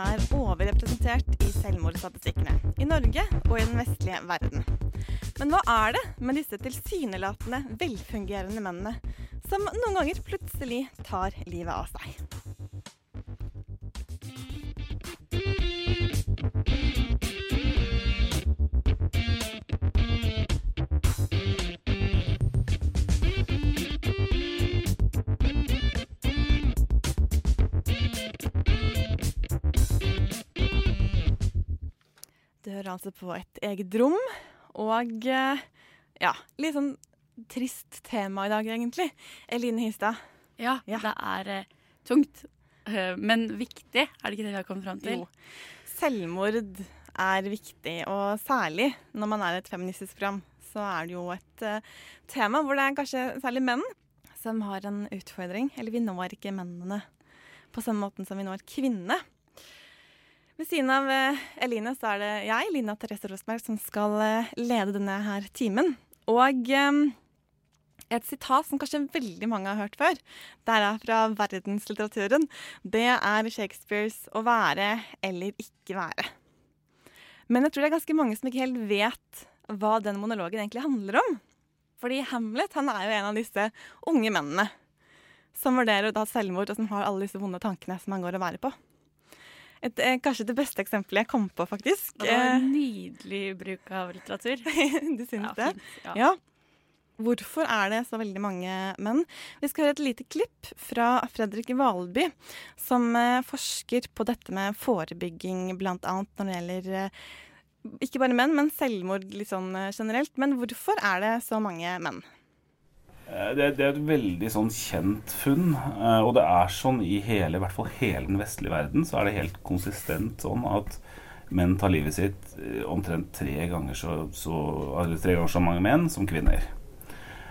Er overrepresentert i selvmordsstatistikkene. I Norge og i den vestlige verden. Men hva er det med disse tilsynelatende velfungerende mennene som noen ganger plutselig tar livet av seg? Altså på et eget rom, og eh, ja, litt sånn trist tema i dag, egentlig. Eline Histad. Ja, Ja. det er eh, tungt, eh, men viktig. Er det ikke det vi har kommet fram til? Jo. Selvmord er viktig, og særlig når man er et feministisk program, så er det jo et eh, tema hvor det er kanskje særlig menn som har en utfordring. Eller vi når ikke mennene på samme måten som vi når kvinnene. Ved siden av eh, Eline så er det jeg, Lina Therese Rosberg, som skal eh, lede denne her timen. Og eh, et sitat som kanskje veldig mange har hørt før, det er fra verdenslitteraturen. Det er Shakespeares 'å være eller ikke være'. Men jeg tror det er ganske mange som ikke helt vet hva den monologen egentlig handler om. Fordi Hamlet han er jo en av disse unge mennene som vurderer å ta selvmord, og som har alle disse vonde tankene som han går og bærer på. Et, eh, kanskje det beste eksempelet jeg kom på, faktisk. Det var en Eh, nydelig bruk av litteratur. du syns Ja, det? fint. Ja. Ja. Hvorfor er det så veldig mange menn? Vi skal høre et lite klipp fra Fredrik Valby, som eh, forsker på dette med forebygging, annet når det gjelder ikke bare menn, men selvmord litt sånn generelt. Men hvorfor er det så mange menn? Eh, Det, det er et veldig sånn kjent funn, eh, og det er sånn i hele, i hvert fall hele den vestlige verden, så er det helt konsistent sånn at menn tar livet sitt eh, omtrent tre ganger så, så, tre ganger så mange menn som kvinner.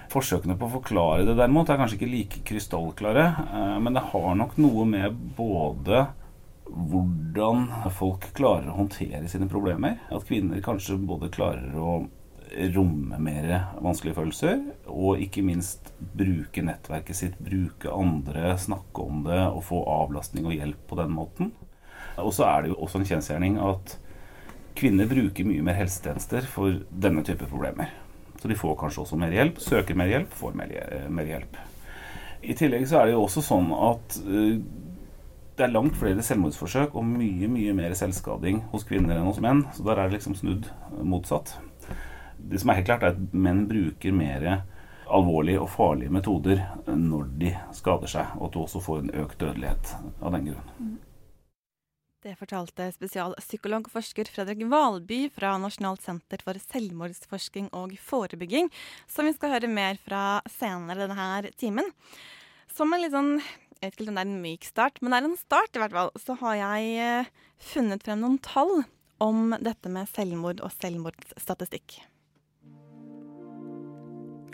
Forsøkene på å forklare det derimot er kanskje ikke like krystallklare, men det har nok noe med både hvordan folk klarer å håndtere sine problemer. At kvinner kanskje både klarer å romme mer vanskelige følelser, og ikke minst bruke nettverket sitt, bruke andre, snakke om det og få avlastning og hjelp på den måten. Og så er det jo også en kjensgjerning at kvinner bruker mye mer helsetjenester for denne type problemer. Så de får kanskje også mer hjelp, søker mer hjelp, får mer, hjelp. I tillegg så er det jo også sånn at eh, det er langt flere selvmordsforsøk og mye mye mer selvskading hos kvinner enn hos menn. Så der er det liksom snudd motsatt. Det som er helt klart, er at menn bruker mer alvorlige og farlige metoder når de skader seg, og at du også får en økt dødelighet av den grunn. Det fortalte spesialpsykolog og forsker Fredrik Valby fra Nasjonalt senter for selvmordsforsking og forebygging, som vi skal høre mer fra senere denne timen. Som en litt sånn jeg vet ikke om det er en myk start, men det er en start i hvert fall. Så har jeg eh, funnet frem noen tall om dette med selvmord og selvmordsstatistikk.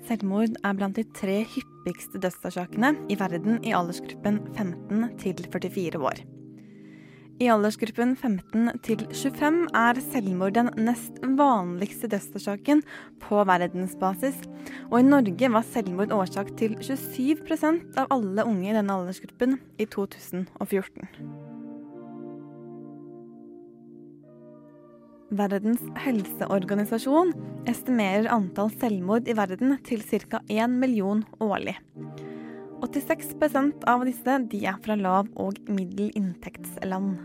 Selvmord er blant de tre hyppigste dødsårsakene i verden i aldersgruppen 15 til 44 år. I aldersgruppen 15 til 25 er selvmord den nest vanligste dødsårsaken på verdensbasis, og i Norge var selvmord årsak til 27% av alle unge i denne aldersgruppen i 2014. Verdens helseorganisasjon estimerer antall selvmord i verden til ca. 1 million årlig. 86% av disse er fra lav- og middelinntektsland.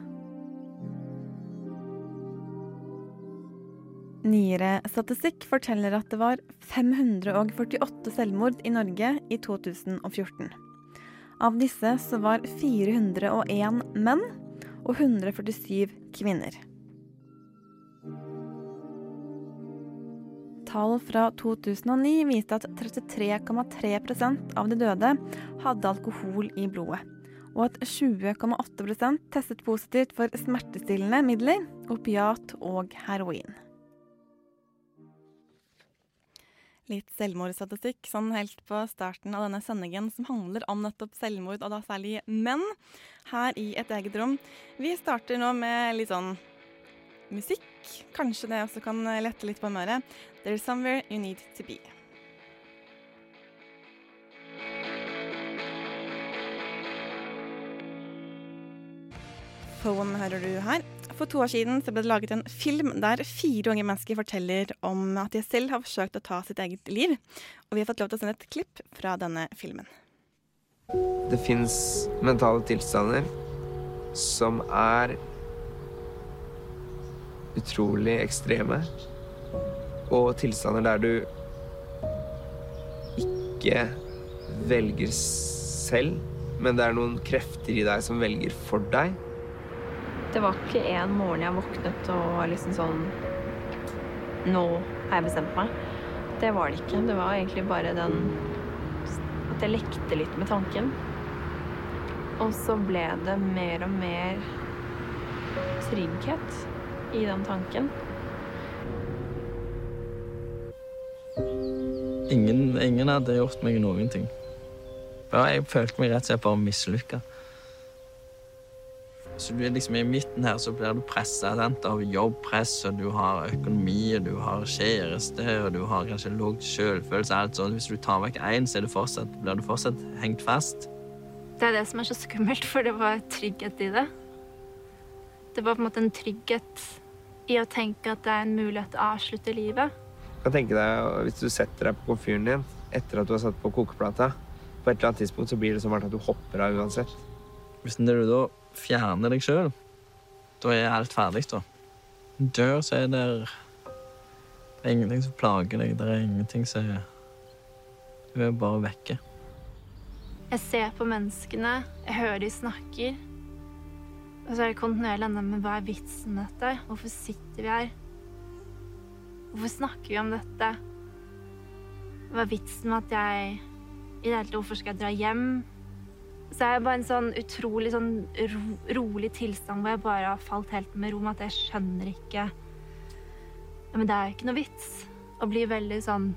Nyere statistikk forteller at det var 548 selvmord i Norge i 2014. Av disse var 401 menn og 147 kvinner. Tall fra 2009 viste at 33,3% av de døde hadde alkohol i blodet. og at 20,8% testet positivt for smertestillende midler, opiat og heroin. Litt selvmordsstatistikk sånn helt på starten av denne sendingen som handler om nettopp selvmord, og da særlig menn, her i et eget rom. Vi starter nå med litt sånn musikk. Kanskje det også kan lette litt på humøret. There's somewhere you need to be. Poem hører du her. For to år siden ble det laget en film der fire unge mennesker forteller om at de selv har forsøkt å ta sitt eget liv. Og vi har fått lov til å sende et klipp fra denne filmen. Det fins mentale tilstander som er utrolig ekstreme. Og tilstander der du ikke velger selv, men det er noen krefter i deg som velger for deg. Det var ikke en morgen jeg våknet og var liksom sånn Nå har jeg bestemt meg. Det var det ikke. Det var egentlig bare den At jeg lekte litt med tanken. Og så ble det mer og mer trygghet i den tanken. Ingen, ingen hadde gjort meg noen ting. Jeg følte meg rett og slett bare mislykka. Så du er liksom I midten her så blir du pressa av jobbpress, og du har økonomi, og du har kjæreste, og du har kanskje lav selvfølelse. alt sånt. Hvis du tar vekk én, så det fortsatt, blir du fortsatt hengt fast. Det er det som er så skummelt, for det var trygghet i det. Det var på en måte en trygghet i å tenke at det er en mulighet til å avslutte livet. Kan tenke deg, Hvis du setter deg på komfyren din etter at du har satt på kokeplata, på et eller annet tidspunkt så blir det som at du hopper av uansett. Hvis du da fjerner deg sjøl, da er alt ferdig, da. Dør, så er det Det er ingenting som plager deg. Det er ingenting som Du er bare vekke. Jeg ser på menneskene, jeg hører de snakker. Og så er det kontinuerlig enda med hva er vitsen med dette? Hvorfor sitter vi her? Hvorfor snakker vi om dette? Hva er vitsen med at jeg i det hele tatt Hvorfor skal jeg dra hjem? Så er jeg bare en sånn utrolig sånn ro, rolig tilstand hvor jeg bare har falt helt med ro med at jeg skjønner ikke ja, Men det er ikke noe vits. Og blir veldig sånn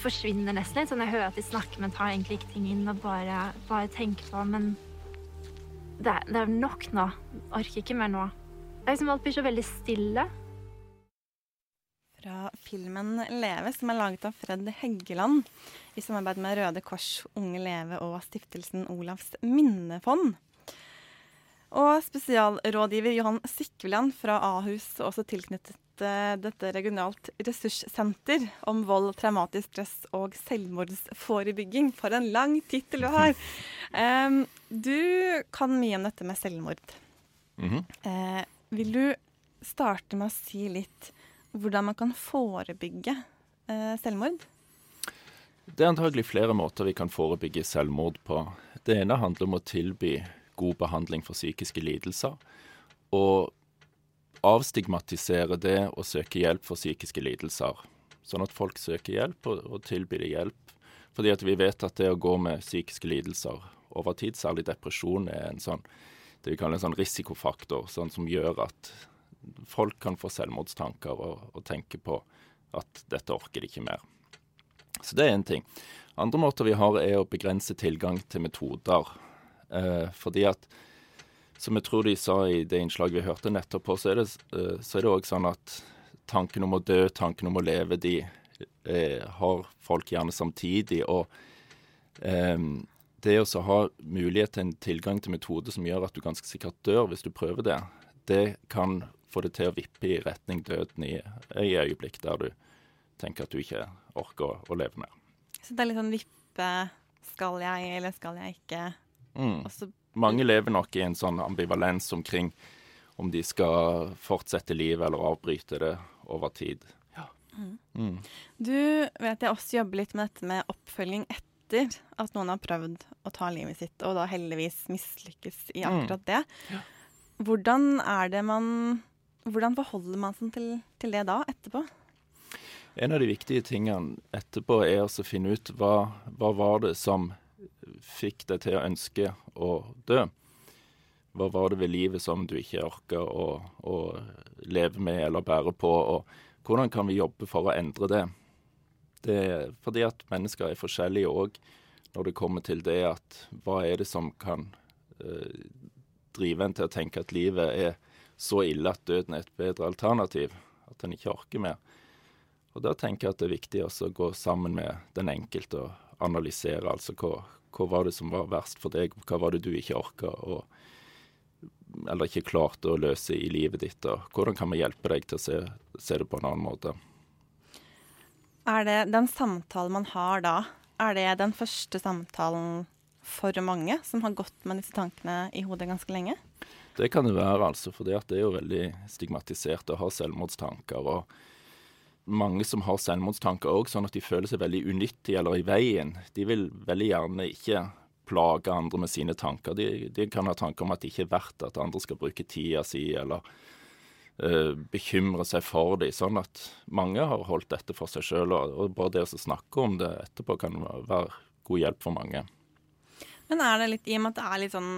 Forsvinner nesten litt. Sånn jeg hører at de snakker, men tar egentlig ikke ting inn og bare, bare tenker på Men det det er nok nå. Orker ikke mer nå. Det er liksom Alt blir så veldig stille. Fra filmen 'Leve', som er laget av Fred Heggeland i samarbeid med Røde Kors, Unge Leve og stiftelsen Olavs minnefond. Og spesialrådgiver Johan Sikveland fra Ahus, også tilknyttet dette regionalt ressurssenter om vold, traumatisk stress og selvmordsforebygging. For en lang tittel du har! Du kan mye om dette med selvmord. Mm -hmm. vil du starte med å si litt hvordan man kan forebygge uh, selvmord? Det er antagelig flere måter vi kan forebygge selvmord på. Det ene handler om å tilby god behandling for psykiske lidelser. Og avstigmatisere det å søke hjelp for psykiske lidelser. Sånn at folk søker hjelp og, og tilbyr hjelp. Fordi at vi vet at det å gå med psykiske lidelser over tid, særlig depresjon, er en sånn det vi kaller en sånn risikofaktor, sånn som gjør at folk kan få selvmordstanker og, og tenke på at dette orker de ikke mer. Så det er én ting. Andre måter vi har, er å begrense tilgang til metoder. Eh, fordi at som jeg tror de sa i det innslaget vi hørte nettopp på, så er det, eh, det også sånn at tanken om å dø, tanken om å leve, de eh, har folk gjerne samtidig. Og eh, det å ha mulighet til en tilgang til metode som gjør at du ganske sikkert dør hvis du prøver det, det kan få det til å vippe i retning døden i, i øyeblikk der du tenker at du ikke orker å, å leve mer. Så det er litt sånn vippe Skal jeg, eller skal jeg ikke? Mm. Og så mange lever nok i en sånn ambivalens omkring om de skal fortsette livet eller avbryte det over tid. Ja. Mm. Mm. Du vet jeg også jobber litt med dette med oppfølging etter at noen har prøvd å ta livet sitt, og da heldigvis mislykkes i mm. akkurat det. Ja. Hvordan er det man Hvordan forholder man seg til, til det da, etterpå? En av de viktige tingene etterpå er å finne ut hva, hva var det som fikk deg til å ønske å dø? Hva var det ved livet som du ikke orka å, å leve med eller bære på? Og hvordan kan vi jobbe for å endre det? det er fordi at mennesker er forskjellige òg når det kommer til det at hva er det som kan eh, drive en til å tenke at livet er så ille at døden er et bedre alternativ? At en ikke orker mer. Og Da tenker jeg at det er viktig også å gå sammen med den enkelte og analysere. altså hva, hva var det som var verst for deg, hva var det du ikke orka eller ikke klarte å løse i livet ditt, og hvordan kan vi hjelpe deg til å se, se det på en annen måte? Er det den samtalen man har da, er det den første samtalen for mange som har gått med disse tankene i hodet ganske lenge? Det kan det være, altså. For det er jo veldig stigmatisert å ha selvmordstanker. og mange som har selvmordstanker òg, sånn at de føler seg veldig unyttige eller i veien. De vil veldig gjerne ikke plage andre med sine tanker. De, de kan ha tanker om at det ikke er verdt at andre skal bruke tida si, eller uh, bekymre seg for dem. Sånn at mange har holdt dette for seg sjøl, og, og, bare det å snakke om det etterpå kan være god hjelp for mange. Men er det litt, i og med at det er litt sånn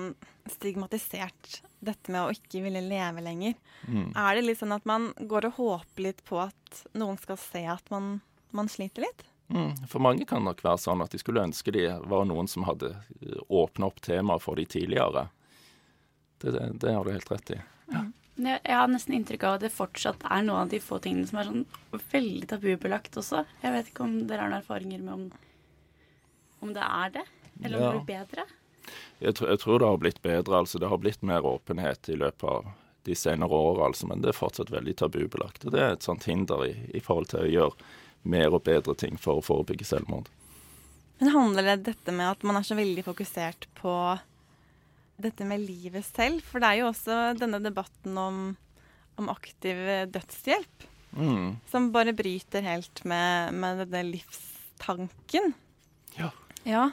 stigmatisert, dette med å ikke ville leve lenger, mm. er det litt sånn at man går og håper litt på at noen skal se at man, man sliter litt? Mm. For mange kan nok være sånn at de skulle ønske de var noen som hadde eh, åpna opp temaet for de tidligere. Det, det, det, har du helt rett i. Ja. Jeg har nesten inntrykk av at det fortsatt er noen av de få tingene som er sånn veldig tabubelagt også. Jeg vet ikke om dere har noen erfaringer med om, om det er det? Eller om ja. det blir bedre? Jeg, tror, jeg tror det har blitt bedre. altså Det har blitt mer åpenhet i løpet av de senere åra, altså, men det er fortsatt veldig tabubelagt. Og det er et sånt hinder i, i forhold til å gjøre mer og bedre ting for å forebygge selvmord. Men handler det dette med at man er så veldig fokusert på dette med livet selv? For det er jo også denne debatten om, om aktiv dødshjelp mm. som bare bryter helt med, med denne livstanken. Ja. ja.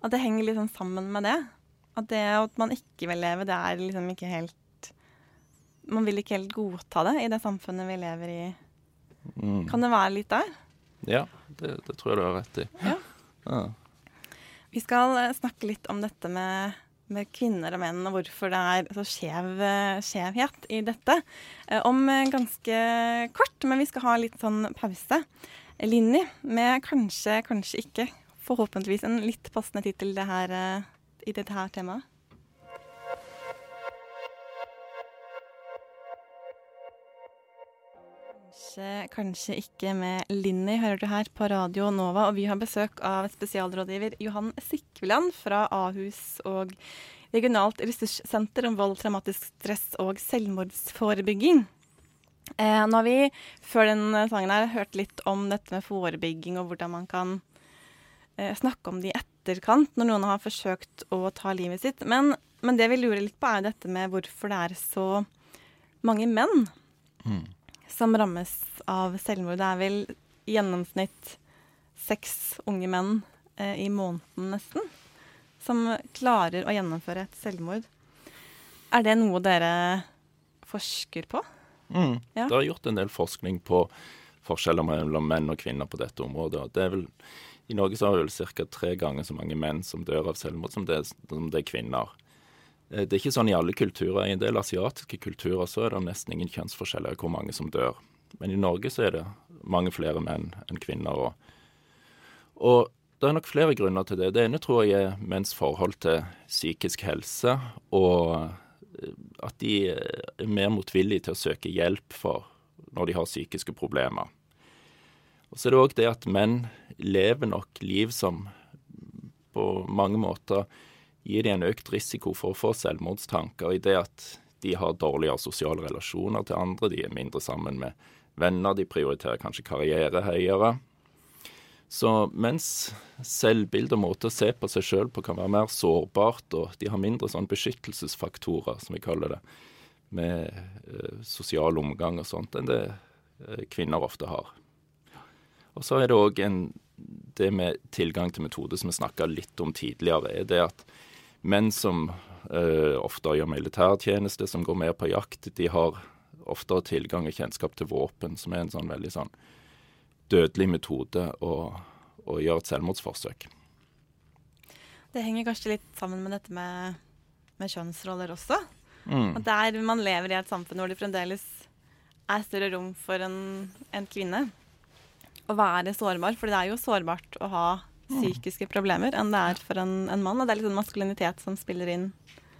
At det henger sånn sammen med det. At det at man ikke vil leve, det er liksom ikke helt Man vil ikke helt godta det i det samfunnet vi lever i. Mm. Kan det være litt der? Ja, det, det, tror jeg du har rett i. Ja. ja. Vi skal eh, snakke litt om dette med, med, kvinner og menn, og hvorfor det er så skjev, eh, skjevhet i dette. Eh, om ganske kort, men vi skal ha litt sånn pause. Linni med kanskje, kanskje ikke, forhåpentligvis en litt passende tittel det her, i dette her temaet. Kanskje, kanskje ikke med Linni, hører du her på Radio Nova. Og vi har besøk av spesialrådgiver Johan Sikveland fra Ahus og Regionalt ressurssenter om vold, traumatisk stress og selvmordsforebygging. Eh, nå har vi før den sangen her hørt litt om dette med forebygging og hvordan man kan eh, snakke om det i etterkant når noen har forsøkt å ta livet sitt. Men, men det vi lurer litt på, er dette med hvorfor det er så mange menn. Mm som rammes av selvmord. Det er vel i gjennomsnitt seks unge menn eh, i måneden nesten som klarer å gjennomføre et selvmord. Er det noe dere forsker på? Mm. Ja. Det er gjort en del forskning på forskjeller mellom menn og kvinner på dette området. Det er vel, I Norge så har vel ca. tre ganger så mange menn som dør av selvmord, som det, som det er kvinner. Eh, det er ikke sånn i alle kulturer. I en del asiatiske kulturer så er det nesten ingen kjønnsforskjeller i hvor mange som dør. Men i Norge så er det mange flere menn enn kvinner. Og, og det er nok flere grunner til det. Det ene tror jeg er menns forhold til psykisk helse, og eh, at de er mer motvillige til å søke hjelp for når de har psykiske problemer. Og så er det òg det at menn lever nok liv som på mange måter gir de en økt risiko for å få selvmordstanker i det at de har dårligere sosiale relasjoner til andre, de er mindre sammen med venner, de prioriterer kanskje karriere høyere. Så mens selvbilde og måte å se på seg sjøl på kan være mer sårbart, og de har mindre sånn beskyttelsesfaktorer, som vi kaller det, med eh, sosial omgang og sånt, enn det eh, kvinner ofte har. Og så er det òg det med tilgang til metode som vi snakka litt om tidligere, er det at menn som uh, ofte gjør militærtjeneste, som går mer på jakt, de har oftere tilgang og kjennskap til våpen, som er en sånn veldig sånn dødelig metode å, å gjøre et selvmordsforsøk. Det henger kanskje litt sammen med dette med, med kjønnsroller også. Mm. At der man lever i et samfunn hvor det fremdeles er større rom for en, en kvinne å være sårbar. For det er jo sårbart å ha psykiske problemer enn det er for en, en mann. Og det er litt sånn maskulinitet som spiller inn.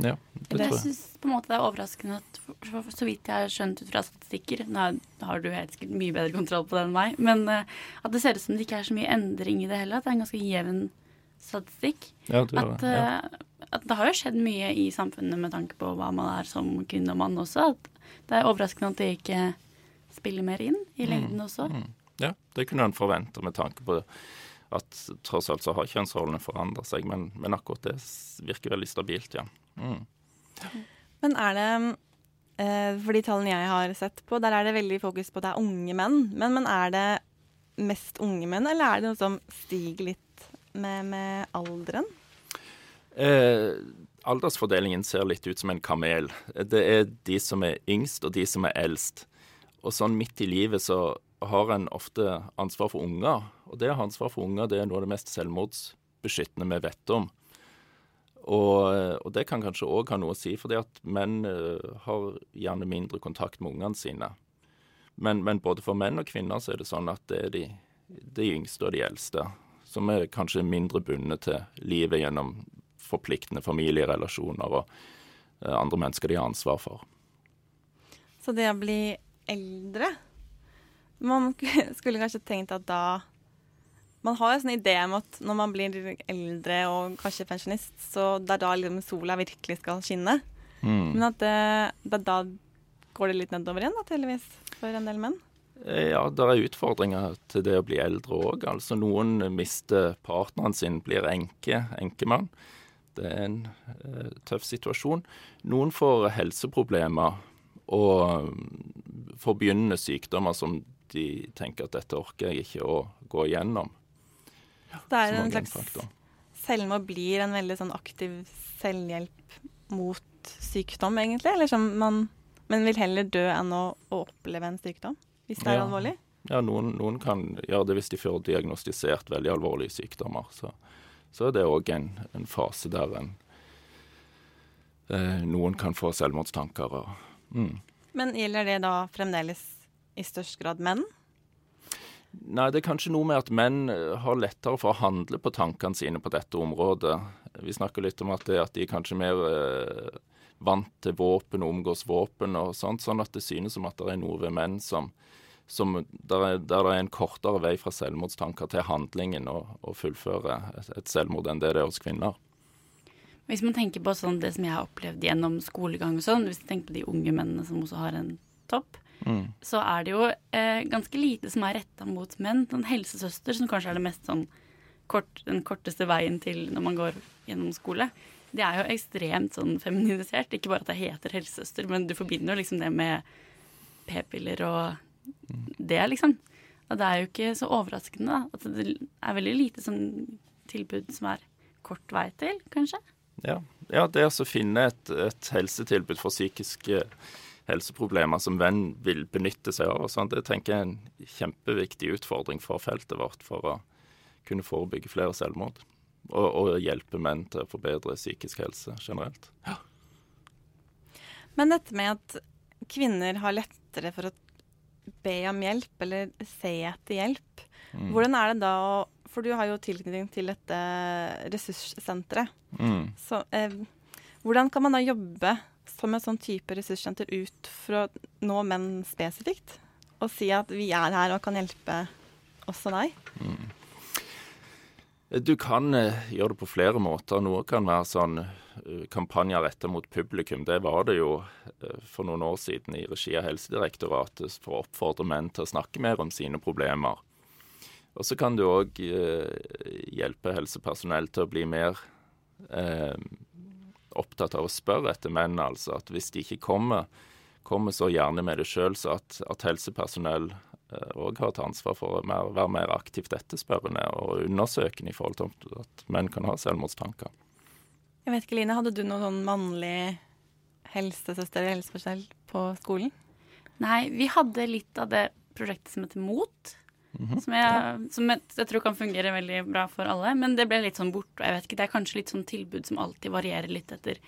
Ja, det Jeg tror jeg. syns på en måte det er overraskende at for, for, så vidt jeg har skjønt ut fra statistikker Nå har du helt sikkert mye bedre kontroll på det enn meg, men uh, at det ser ut som det ikke er så mye endring i det heller. At det er en ganske jevn statistikk. Ja, det At, det. Ja. eh, at det har jo skjedd mye i samfunnet med tanke på hva man er som kvinne og mann også. At det er overraskende at det ikke spiller mer inn i lengden også. Mm. Ja, det kunne en forvente med tanke på at tross alt så har kjønnsrollene forandret seg, men, men akkurat det virker veldig stabilt, ja. Mm. Men er det eh, For de tallene jeg har sett på, der er det veldig fokus på at det er unge menn. Men, men er det mest unge menn, eller er det noe som stiger litt med, med alderen? Eh, aldersfordelingen ser litt ut som en kamel. Det er de som er yngst, og de som er eldst. Og sånn midt i livet så har en ofte ansvar for unger. Og det å ha ansvar for unger, det er noe av det mest selvmordsbeskyttende vi vet om. Og, og det kan kanskje òg ha noe å si, fordi at menn eh, har gjerne mindre kontakt med ungene sine. Men, men både for menn og kvinner så er det sånn at det er de, de yngste og de eldste som er kanskje mindre bundet til livet gjennom forpliktende familierelasjoner og eh, andre mennesker de har ansvar for. Så det å bli eldre Man skulle kanskje tenkt at da Man har jo en sånn idé om at når man blir eldre og kanskje pensjonist, så det er da liksom sola virkelig skal skinne. Mm. Men at det, det, da går det litt nedover igjen, da, tydeligvis, for en del menn. Eh, Ja, det er utfordringer til det å bli eldre òg. Altså, noen mister partneren sin, blir enke, enkemann. Det er en eh, tøff situasjon. Noen får helseproblemer og mm, får begynnende sykdommer som de tenker at dette orker jeg ikke å gå igjennom. Det er en slags. Selvmord blir en veldig sånn aktiv selvhjelp mot sykdom, egentlig. Eller som man Men vil heller dø enn å, å oppleve en sykdom, hvis det er Ja. alvorlig. Ja, noen, noen kan gjøre det hvis de får diagnostisert veldig alvorlige sykdommer. Så, så er det òg en, en fase der en eh, Noen kan få selvmordstanker og mm. Men gjelder det da fremdeles i størst grad menn? Nei, det er kanskje noe med at menn eh, har lettere for å handle på tankene sine på dette området. Vi snakker litt om at, det, at de er kanskje mer eh, vant til våpen og omgås våpen og sånt, sånn at det synes som at det er noe ved menn som, som der, er, der det er en kortere vei fra selvmordstanker til handlingen og, og fullføre et, et selvmord enn det det er hos kvinner. Hvis man tenker på sånn det som jeg har opplevd gjennom skolegang og sånn, hvis man tenker på de unge mennene som også har en topp, Mm. så er det jo eh, ganske lite som er retta mot menn. En helsesøster, som kanskje er det mest sånn kort, den korteste veien til når man går gjennom skole, det er jo ekstremt sånn feminisert. Ikke bare at det heter helsesøster, men du forbinder jo liksom det med p-piller og det, liksom. Og det er jo ikke så overraskende, da. At det er veldig lite sånn tilbud som er kort vei til, kanskje. Ja, ja det å finne et, et helsetilbud for psykiske helseproblemer som venn vil benytte seg av. og sånt, Det tenker jeg er en kjempeviktig utfordring for feltet vårt for å kunne forebygge flere selvmord. Og, og hjelpe menn til å forbedre psykisk helse generelt. Men dette med at kvinner har lettere for å be om hjelp, eller se etter hjelp, Mm. hvordan er det da å For du har jo tilknytning til dette ressurssenteret. Mm. Så eh, hvordan kan man da jobbe som en sånn type ressurssenter ut for å nå menn spesifikt? Og si at vi er her og kan hjelpe også deg? Du kan eh, gjøre det på flere måter. Noe kan være sånn eh, kampanjer retta mot publikum. Det var det jo eh, for noen år siden i regi av Helsedirektoratet for å oppfordre menn til å snakke mer om sine problemer. Og så kan du òg hjelpe helsepersonell til å bli mer eh, opptatt av å spørre etter menn. Altså at hvis de ikke kommer, kommer så gjerne med det sjøl, så at, at helsepersonell òg har et ansvar for å mer, være mer aktivt etterspørrende og undersøkende i forhold til at menn kan ha selvmordstanker. Jeg vet ikke, Line, hadde du noen sånn mannlig helsesøster eller helsepersonell på skolen? Nei, vi hadde litt av det prosjektet som heter MOT. Mhm. Som, jeg, som jeg, jeg tror kan fungere veldig bra for alle. Men det ble litt sånn borte. Jeg vet ikke, Det er kanskje litt sånn tilbud som alltid varierer litt etter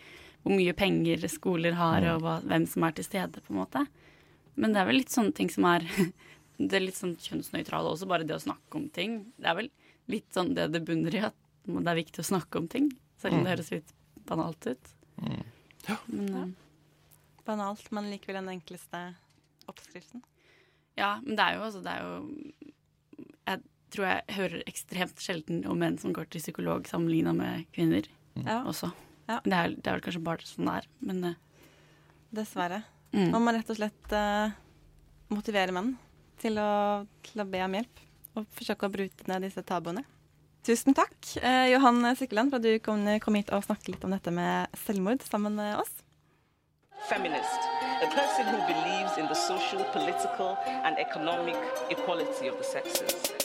hvor mye penger skoler har, og hva, hvem som er til stede, på en måte. Men det er vel litt sånne ting som er Det er litt sånn kjønnsnøytrale også, bare det å snakke om ting. Det er vel litt sånn det det bunner i, at det er viktig å snakke om ting. Selv om det høres litt banalt ut. Mm. Men, ja. Banalt, men likevel den enkleste oppskriften. Ja, men det er jo altså det er jo tror jeg hører ekstremt sjelden om menn som går til psykolog sammenligna med kvinner Ja. også. Ja. Det, er, det er vel kanskje bare sånn det er, men uh. Dessverre. mm. Man må rett og slett uh, motivere menn til å, til å be om hjelp. Og forsøke å brute ned disse tabuene. Tusen takk, eh, Johan Sykkeland, for at du kom, kom hit og snakket litt om dette med selvmord sammen med oss. Feminist, a person who believes in the social, political, and economic equality of the sexes.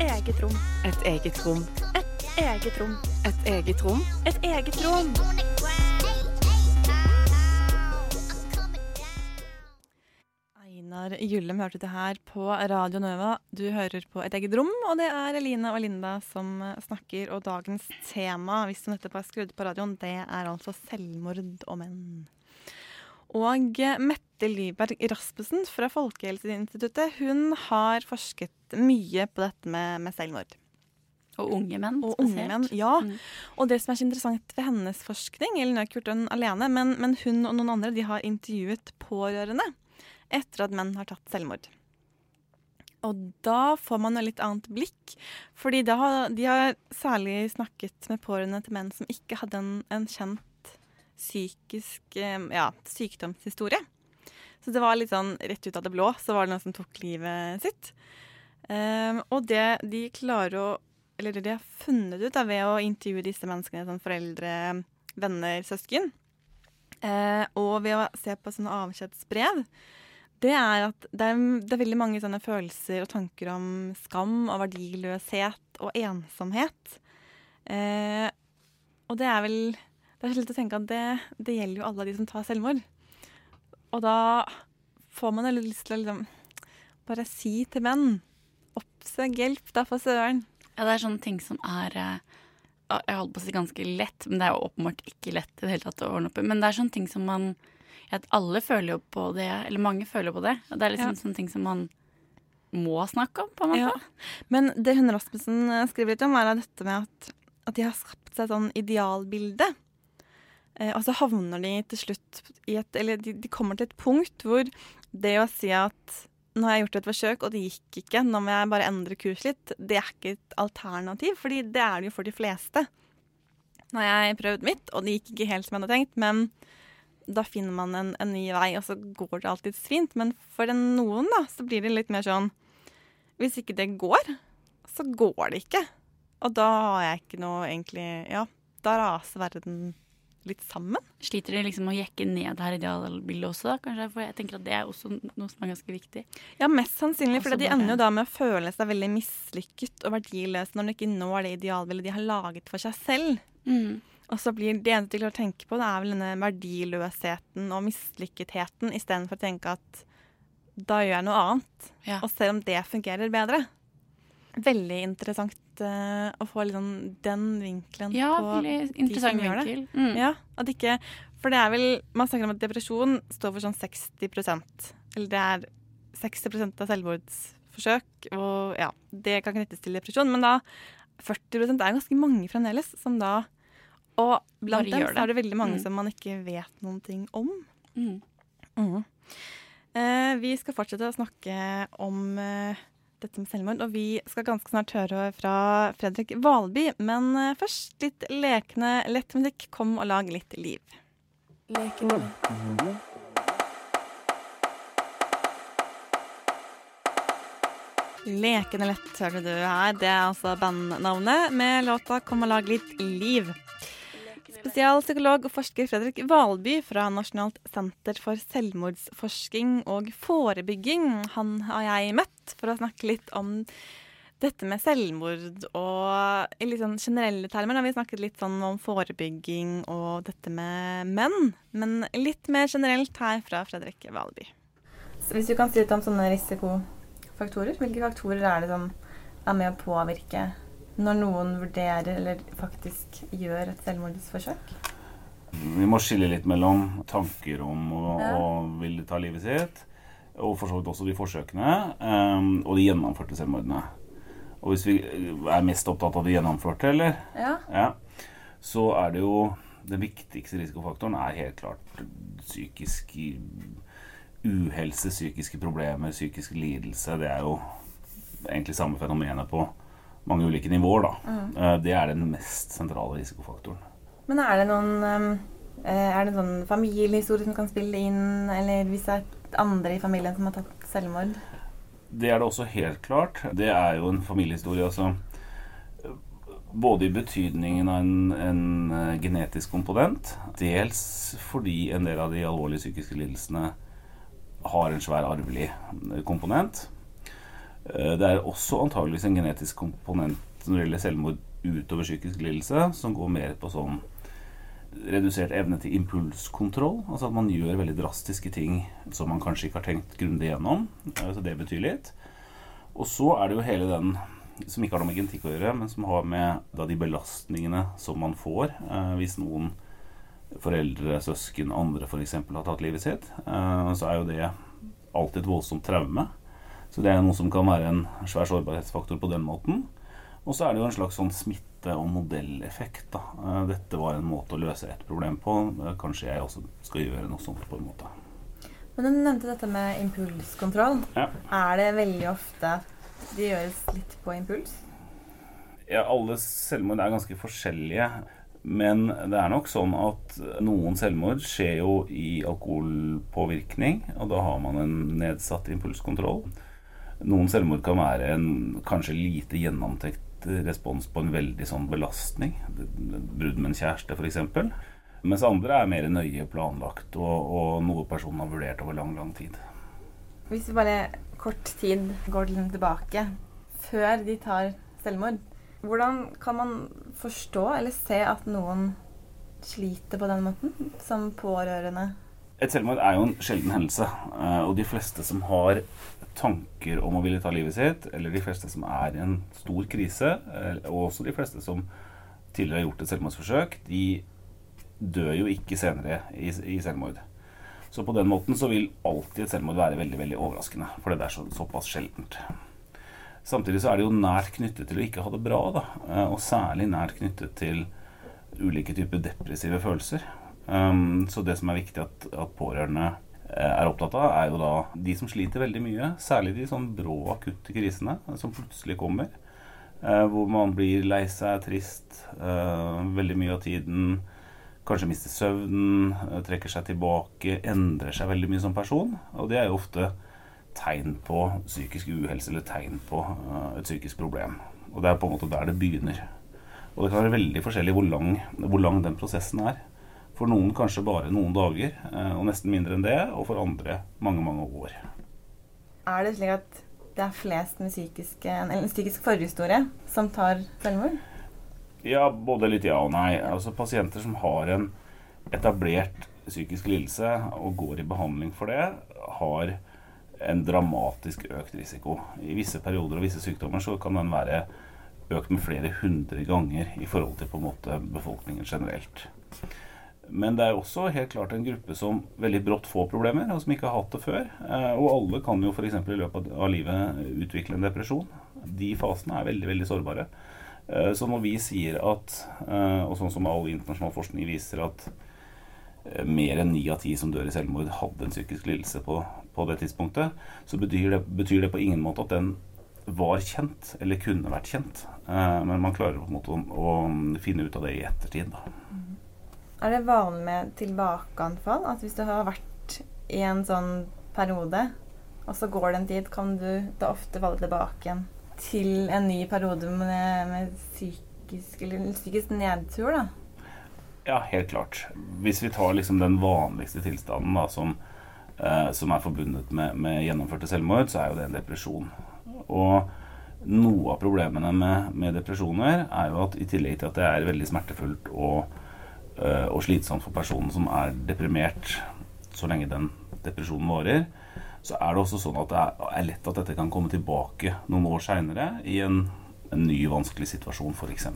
Eget rom. Et eget rom. Et Eget rom. Et eget rom. Et eget rom. Einar Gyllem hørte det her på Radio Nøva. Du hører på Et eget rom, og det er Eline og Linda som snakker. Og dagens tema, hvis du nettopp har skrudd på radioen, det er altså selvmord og menn. Og eh, Mette Lyberg Rasmussen fra Folkehelseinstituttet hun har forsket mye på dette med, med selvmord. Og unge menn Og unge menn, ja. Mm. Og det som er så interessant ved hennes forskning, eller hun har ikke gjort den alene, men, men hun og noen andre de har intervjuet pårørende etter at menn har tatt selvmord. Og da får man jo litt annet blikk, fordi har, de har særlig snakket med pårørende til menn som ikke hadde en, en kjent psykisk eh, ja, sykdomshistorie. Så det var litt sånn rett ut av det blå, så var det noen som tok livet sitt. Um, og det de klarer å Eller det de har funnet ut da, ved å intervjue disse menneskene som foreldre, venner, søsken, uh, og ved å se på sånne avskjedsbrev, det er at det er, det er veldig mange sånne følelser og tanker om skam og verdiløshet og ensomhet. Uh, og det er vel Det er så å tenke at det, det gjelder jo alle de som tar selvmord. Og da får man lyst til å liksom bare si til menn Oppsøk hjelp, da, for søren. Ja, det er sånne ting som er eh, Jeg holdt på å si ganske lett, men det er jo åpenbart ikke lett i det hele tatt å ordne opp i. Men det er sånne ting som man at Alle føler jo på det, eller mange føler på det. Og det er liksom Ja. sånne ting som man må snakke om, på en måte. Ja. Men det hun Rasmussen eh, skriver litt om, er dette med at, at de har skapt seg et sånn idealbilde. Eh, og så havner de til slutt i et Eller de, de kommer til et punkt hvor det å si at nå har jeg gjort et forsøk, og det gikk ikke, nå må jeg bare endre kurs litt, det er ikke et alternativ, fordi det er det jo for de fleste. Nå har jeg prøvd mitt, og det gikk ikke helt som jeg hadde tenkt, men da finner man en, en ny vei, og så går det alltids fint. Men for noen, da, så blir det litt mer sånn Hvis ikke det går, så går det ikke. Og da har jeg ikke noe egentlig Ja, da raser verden litt sammen. Sliter de liksom å jekke ned det her idealbildet også, da, kanskje? For jeg tenker at det er også noe som er ganske viktig. Ja, mest sannsynlig, for de ender jo da med å føle seg veldig mislykket og verdiløse når de ikke når det idealbildet de har laget for seg selv. Mm. Og så blir det eneste de klarer å tenke på, det er vel denne verdiløsheten og mislykketheten, istedenfor å tenke at da gjør jeg noe annet. Ja. Og selv om det fungerer bedre. Veldig interessant uh, å få liksom den vinkelen Ja, på de som gjør det. Mm. Ja, at ikke For det er vel Man snakker om at depresjon står for sånn 60% Eller det er 60 av selvmordsforsøk, og ja, det kan knyttes til depresjon. Men da 40 er ganske mange fremdeles, som da Og blant dem så er det veldig mange Mm. som man ikke vet noen ting om. Mm. Eh, vi skal fortsette å snakke om eh, dette med selvmord, og vi skal ganske snart høre fra Fredrik Valby. Men eh, først litt lekende lett musikk. Kom og lag litt liv. Lekende Lekende lett hører du her. Det er altså bandnavnet med låta 'Kom og lag litt liv'. Spesialpsykolog og forsker Fredrik Valby fra Nasjonalt senter for selvmordsforsking og forebygging. Han har jeg møtt for å snakke litt om dette med selvmord og i litt sånn generelle termer. har vi snakket litt sånn om forebygging og dette med menn. Men litt mer generelt her fra Fredrik Valby. hvis du kan si litt om sånne risikofaktorer, Hvilke faktorer er det som er med å påvirke når noen vurderer eller faktisk gjør et selvmordsforsøk? Vi må skille litt mellom tanker om å, Ja. å ville ta livet sitt, og for så vidt også de forsøkene, um, og de gjennomførte selvmordene. Og hvis vi er mest opptatt av de gjennomførte, eller? Ja. Ja, så er det jo Den viktigste risikofaktoren er helt klart psykisk uhelse, psykiske problemer, psykisk lidelse. Det er jo egentlig samme fenomenet på mange ulike nivåer, da. Mhm. Eh, Det er den mest sentrale risikofaktoren. Men er det noen um, eh, Er det sånn familiehistorie som kan spille inn, eller hvis det er andre i familien som har tatt selvmord? Det er det også helt klart. Det er jo en familiehistorie, altså. Både i betydningen av en, en eh, genetisk komponent, dels fordi en del av de alvorlige psykiske lidelsene har en svær arvelig komponent. Eh, Det er også antageligvis en genetisk komponent når det gjelder selvmord utover psykisk lidelse, som går mer på sånn redusert evne til impulskontroll. Altså at man gjør veldig drastiske ting som man kanskje ikke har tenkt grundig gjennom. Eh, Så det betyr litt. Og så er det jo hele den som ikke har noe med genetikk å gjøre, men som har med da, de belastningene som man får eh, hvis noen foreldre, søsken, andre f.eks. har tatt livet sitt. Eh, så er jo det alltid et voldsomt traume. Så det er noe som kan være en svær sårbarhetsfaktor på den måten. Og så er det jo en slags sånn smitte- og modelleffekt. Da. Eh, Dette var en måte å løse et problem på. Eh, Kanskje jeg også skal gjøre noe sånt på en måte. Men du nevnte dette med impulskontroll. Ja. Er det veldig ofte det gjøres litt på impuls? Ja, alle selvmord er ganske forskjellige. Men det er nok sånn at noen selvmord skjer jo i alkoholpåvirkning, og da har man en nedsatt impulskontroll. Noen selvmord kan være en kanskje lite gjennomtenkt respons på en veldig sånn belastning. Brudd med en kjæreste, f.eks. Mens andre er mer nøye planlagt, og, og noe personen har vurdert over lang, lang tid. Hvis vi bare kort tid går tilbake, før de tar selvmord, hvordan kan man forstå eller se at noen sliter på den måten, som pårørende? Et selvmord er jo en sjelden hendelse, eh, og de fleste som har tanker om å ville ta livet sitt, eller de fleste som er i en stor krise, eh, og også de fleste som tidligere har gjort et selvmordsforsøk, de dør jo ikke senere i, selvmord. Så på den måten så vil alltid et selvmord være veldig veldig overraskende, for det er så, såpass sjeldent. Samtidig så er det jo nært knyttet til å ikke ha det bra, da. eh, Og særlig nært knyttet til ulike typer depressive følelser. Um, så det som er viktig at, at pårørende eh, er opptatt av, er jo da de som sliter veldig mye. Særlig de sånn brå, akutte krisene som plutselig kommer. Eh, hvor man blir lei seg, trist eh, veldig mye av tiden. Kanskje mister søvnen, eh, trekker seg tilbake, endrer seg veldig mye som person. Og det er jo ofte tegn på psykisk uhelse eller tegn på eh, et psykisk problem. Og det er på en måte der det begynner. Og det kan være veldig forskjellig hvor lang, hvor lang den prosessen er. For noen kanskje bare noen dager, eh, og nesten mindre enn det. Og for andre mange, mange år. Er det slik at det er flest med psykiske, eller psykisk forhistorie som tar selvmord? Ja, både litt ja og nei. Altså Pasienter som har en etablert psykisk lidelse og går i behandling for det, har en dramatisk økt risiko. I visse perioder og visse sykdommer så kan den være økt med flere hundre ganger i forhold til på en måte befolkningen generelt. Men det er også helt klart en gruppe som veldig brått får problemer, og som ikke har hatt det før. Eh, Og alle kan jo f.eks. i løpet av livet utvikle en depresjon. De fasene er veldig, veldig sårbare. Eh, Så når vi sier at, eh, og sånn som all internasjonal forskning viser at mer enn ni av ti som dør i selvmord, hadde en psykisk lidelse på, på det tidspunktet, så betyr det, betyr det på ingen måte at den var kjent, eller kunne vært kjent. Men man klarer på en måte å, å finne ut av det i ettertid. Da. Er det vanlig med tilbakeanfall? At hvis du har vært i en sånn periode, og så går det en tid, kan du da ofte falle tilbake igjen til en ny periode med, med psykisk, psykisk nedtur, da? Ja, helt klart. Hvis vi tar liksom den vanligste tilstanden da, som, eh, som er forbundet med, med gjennomførte selvmord, så er jo det en depresjon. Og noe av problemene med, med depresjoner er jo at i tillegg til at det er veldig smertefullt og, og slitsomt for personen som er deprimert, så lenge den depresjonen varer, så er det også sånn at det er, er lett at dette kan komme tilbake noen år seinere i en, en ny vanskelig situasjon, f.eks.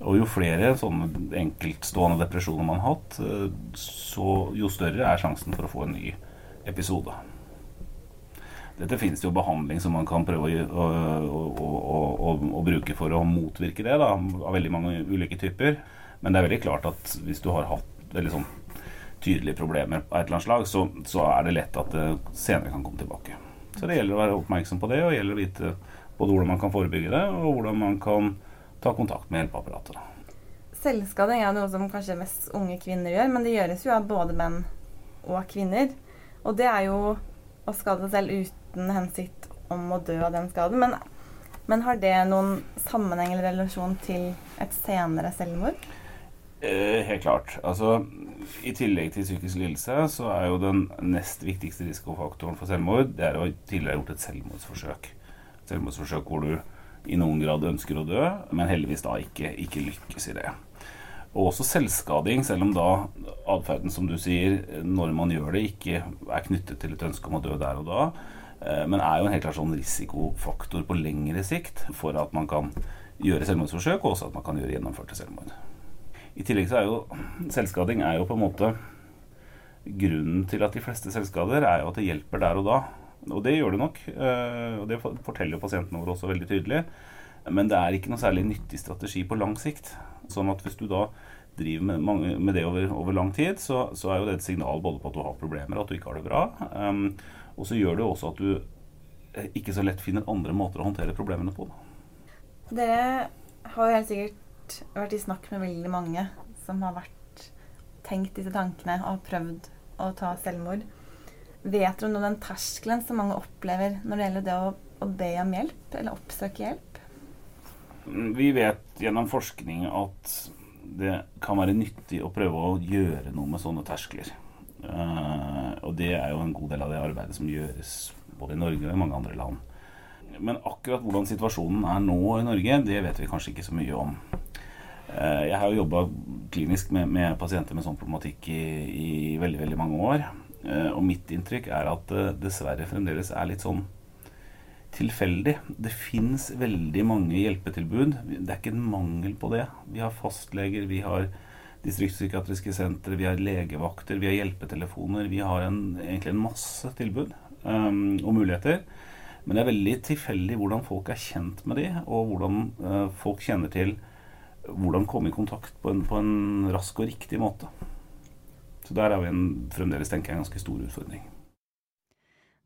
Og jo flere sånne enkeltstående depresjoner man har hatt, eh, så jo større er sjansen for å få en ny episode. Dette finnes det jo behandling som man kan prøve å, å, å, å bruke for å motvirke det, da, av veldig mange ulike typer. Men det er veldig klart at hvis du har hatt veldig sånn tydelige problemer av et eller annet slag, så, så, er det lett at det senere kan komme tilbake. Så det gjelder å være oppmerksom på det, og det gjelder å vite både hvordan man kan forebygge det, og hvordan man kan ta kontakt med hjelpeapparatet. Selvskading er noe som kanskje mest unge kvinner gjør, men det gjøres jo av både menn og kvinner. Og det er jo å skade seg selv uten hensikt om å dø av den skaden. Men, men har det noen sammenheng eller relasjon til et senere selvmord? Eh, helt klart. Altså, I tillegg til psykisk lidelse så er jo den nest viktigste risikofaktoren for selvmord det er å tidligere ha gjort et selvmordsforsøk. Selvmordsforsøk hvor du i noen grad ønsker å dø, men heldigvis da ikke, ikke lykkes i det. Og også selvskading, selv om da atferden, som du sier, når man gjør det, ikke er knyttet til et ønske om å dø der og da, eh, men er jo en helt klart sånn risikofaktor på lengre sikt for at man kan gjøre selvmordsforsøk, og også at man kan gjøre gjennomførte selvmord. I tillegg så er jo selvskading er jo på en måte Grunnen til at de fleste selvskader er jo at det hjelper der og da. Og det gjør det nok. Eh, og det forteller jo pasientene våre også veldig tydelig. Men det er ikke noe særlig nyttig strategi på lang sikt. Sånn at hvis du da driver med, mange, med det over, over, lang tid, så, så, er jo det et signal både på at du har problemer og at du ikke har det bra. Um, og så gjør det også at du eh, ikke så lett finner andre måter å håndtere problemene på. Dere har jo helt sikkert vært i snakk med veldig mange som har vært tenkt disse tankene og har prøvd å ta selvmord. Vet du om den terskelen som mange opplever når det gjelder det å, å be om hjelp, eller oppsøke hjelp? Vi vet gjennom forskning at det kan være nyttig å prøve å gjøre noe med sånne terskler. Uh, og det er jo en god del av det arbeidet som gjøres både i Norge og i mange andre land. Men akkurat hvordan situasjonen er nå i Norge, det vet vi kanskje ikke så mye om. Eh, jeg har jo jobba klinisk med, med, pasienter med sånn problematikk i, i, veldig veldig mange år. Eh, og mitt inntrykk er at det dessverre fremdeles er litt sånn tilfeldig. Det fins veldig mange hjelpetilbud. Det er ikke en mangel på det. Vi har fastleger, vi har distriktspsykiatriske sentre, vi har legevakter, vi har hjelpetelefoner. Vi har en, egentlig en masse tilbud um, og muligheter. Men det er veldig tilfeldig hvordan folk er kjent med de, og hvordan uh, folk kjenner til hvordan komme i kontakt på en, på en, rask og riktig måte. Så der er vi en, fremdeles tenker jeg, en ganske stor utfordring.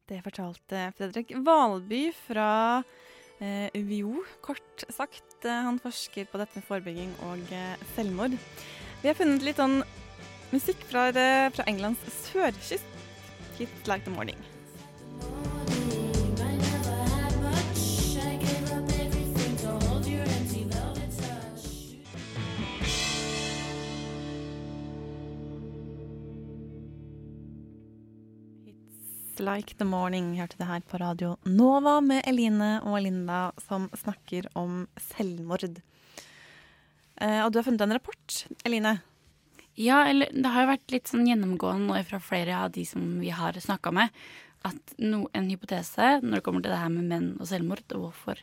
Det fortalte Fredrik Valby fra eh, UiO, kort sagt. Eh, han forsker på dette med forebygging og eh, selvmord. Vi har funnet litt sånn musikk fra, eh, fra Englands sørkyst. Hit like the morning. Like the Morning hørte det her på radio Nova med Eline og Linda som snakker om selvmord. Eh, og du har funnet en rapport, Eline? Ja, eller det har jo vært litt sånn gjennomgående fra flere av de som vi har snakka med, at no, en hypotese når det kommer til det her med menn og selvmord, og hvorfor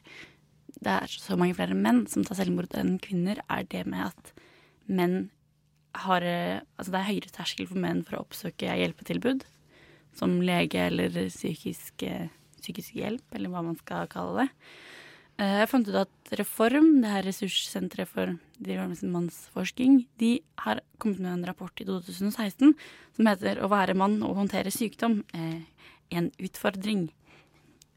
det er så mange flere menn som tar selvmord enn kvinner, er det med at menn har Altså det er høyere terskel for menn for å oppsøke hjelpetilbud som lege eller psykisk, psykisk, hjelp, eller hva man skal kalle det. Eh, jeg fant ut at Reform, det her ressurssenteret for mannsforsking, de har kommet med en rapport i 2016 som heter 'Å være mann og håndtere sykdom eh, en utfordring'.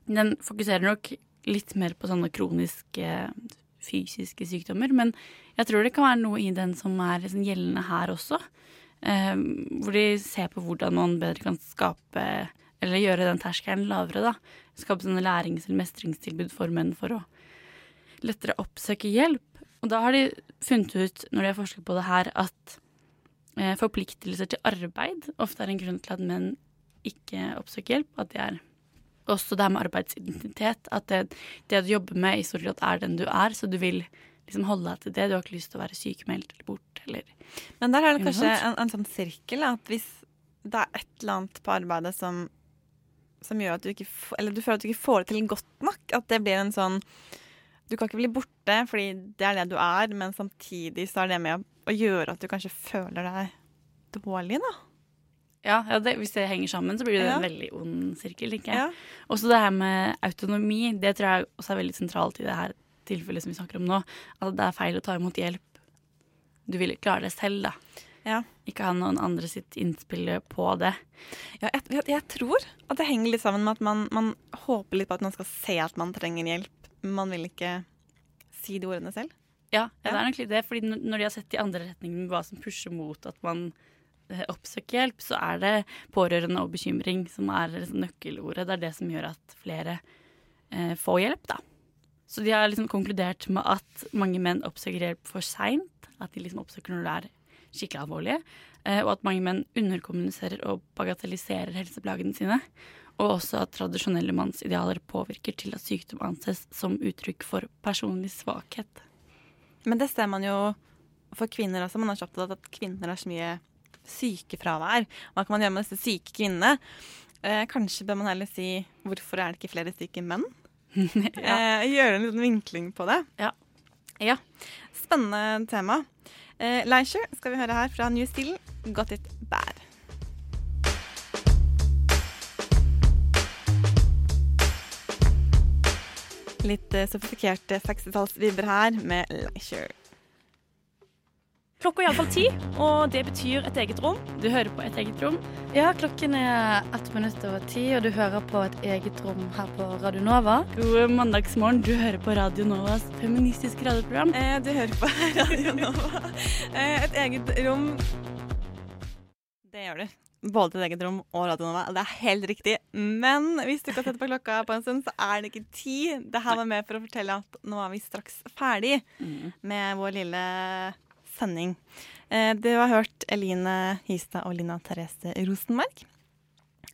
Den fokuserer nok litt mer på sånne kroniske fysiske sykdommer, men jeg tror det kan være noe i den som er liksom gjeldende her også. Eh, hvor de ser på hvordan man bedre kan skape Eller gjøre den terskelen lavere, da. Skape sånne lærings- eller mestringstilbud for menn for å lettere oppsøke hjelp. Og da har de funnet ut, når de har forsket på det her, at eh, forpliktelser til arbeid ofte er en grunn til at menn ikke oppsøker hjelp. At det er også det her med arbeidsidentitet. At det, det du jobber med, i stor grad er den du er, så du vil liksom holde deg til det. Du har ikke lyst til å være sykemeldt eller borte eller Men der er det kanskje en, en, sånn sirkel, at hvis det er et eller annet på arbeidet som, som gjør at du ikke Eller du føler at du ikke får det til godt nok. At det blir en sånn Du kan ikke bli borte fordi det er det du er, men samtidig så er det med å, å gjøre at du kanskje føler deg dårlig, da. Ja, ja det, Hvis det henger sammen, så blir det Ja. en veldig ond sirkel. tenker jeg. Ja. Også det her med autonomi, det tror jeg også er veldig sentralt i det her tilfellet som vi snakker om nå. At det er feil å ta imot hjelp. Du vil klare det selv, da. Ja. Ikke ha noen andre sitt innspill på det. Ja, jeg, jeg, jeg tror at det henger litt sammen med at man, man håper litt på at man skal se at man trenger hjelp. Man vil ikke si de ordene selv. Ja, ja, det er nok litt det. Fordi når de har sett i andre retningen hva som pusher mot at man eh, oppsøker hjelp, så er det pårørende og bekymring som er liksom nøkkelordet. Det er det som gjør at flere eh, får hjelp, da. Så de har liksom konkludert med at mange menn oppsøker hjelp for seint. At de liksom oppsøker når det er skikkelig alvorlige. Eh, og at mange menn underkommuniserer og bagatelliserer helseplagene sine. Og også at tradisjonelle mannsidealer påvirker til at sykdom anses som uttrykk for personlig svakhet. Men det ser man jo for kvinner også. Man er så opptatt av at kvinner har så mye sykefravær. Hva kan man gjøre med disse syke kvinnene? Eh, kanskje bør man heller si hvorfor er det ikke flere syke menn? eh, gjøre en liten vinkling på det. Ja. Ja. Spennende tema. Eh, Leisure skal vi høre her fra New Zealand. Got it bad. Litt eh, sofistikerte 60-tallsvibber her med Leisure. Klokka er iallfall ti, og det betyr et eget rom. Du hører på Et eget rom. Ja, klokken er ett minutt over ti, og du hører på et eget rom her på Radio Nova. God mandagsmorgen. Du hører på Radio Novas feministiske radioprogram. Eh, du hører på Radio Nova. Eh, et eget rom Det gjør du. Både et eget rom og Radio Nova. Det er helt riktig. Men hvis du ikke har sett på klokka på en stund, så er det ikke ti. Det her var med for å fortelle at nå er vi straks ferdig med vår lille sending. Eh, Du har hørt Eline Hystad og Lina Therese Rosenberg.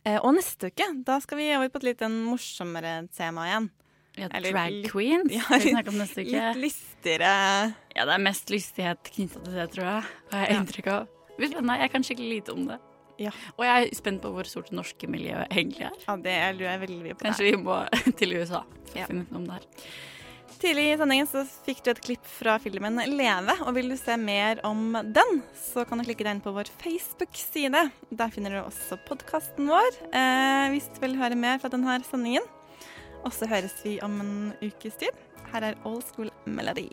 Eh, Og neste uke da skal vi over på et litt morsommere tema igjen. Ja, Eller drag queens Ja, uke. Litt lystigere. Ja, det er mest lystighet knytta til det, tror jeg. Har jeg Ja. inntrykk av. Spennende. Jeg kan skikkelig lite om det. Ja. Og jeg er spent på hvor stort det norske miljøet egentlig er. Ja, det lurer jeg veldig mye på. Kanskje vi må til USA for å finne ut noe om det her. Tidlig i sendingen så fikk du et klipp fra filmen Leve, og vil du se mer om den, så kan du klikke deg inn på vår Facebook-side. Der finner du også podkasten vår eh, hvis du vil høre mer fra denne sendingen. Og så høres vi om en ukes tid. Her er Old School Melody.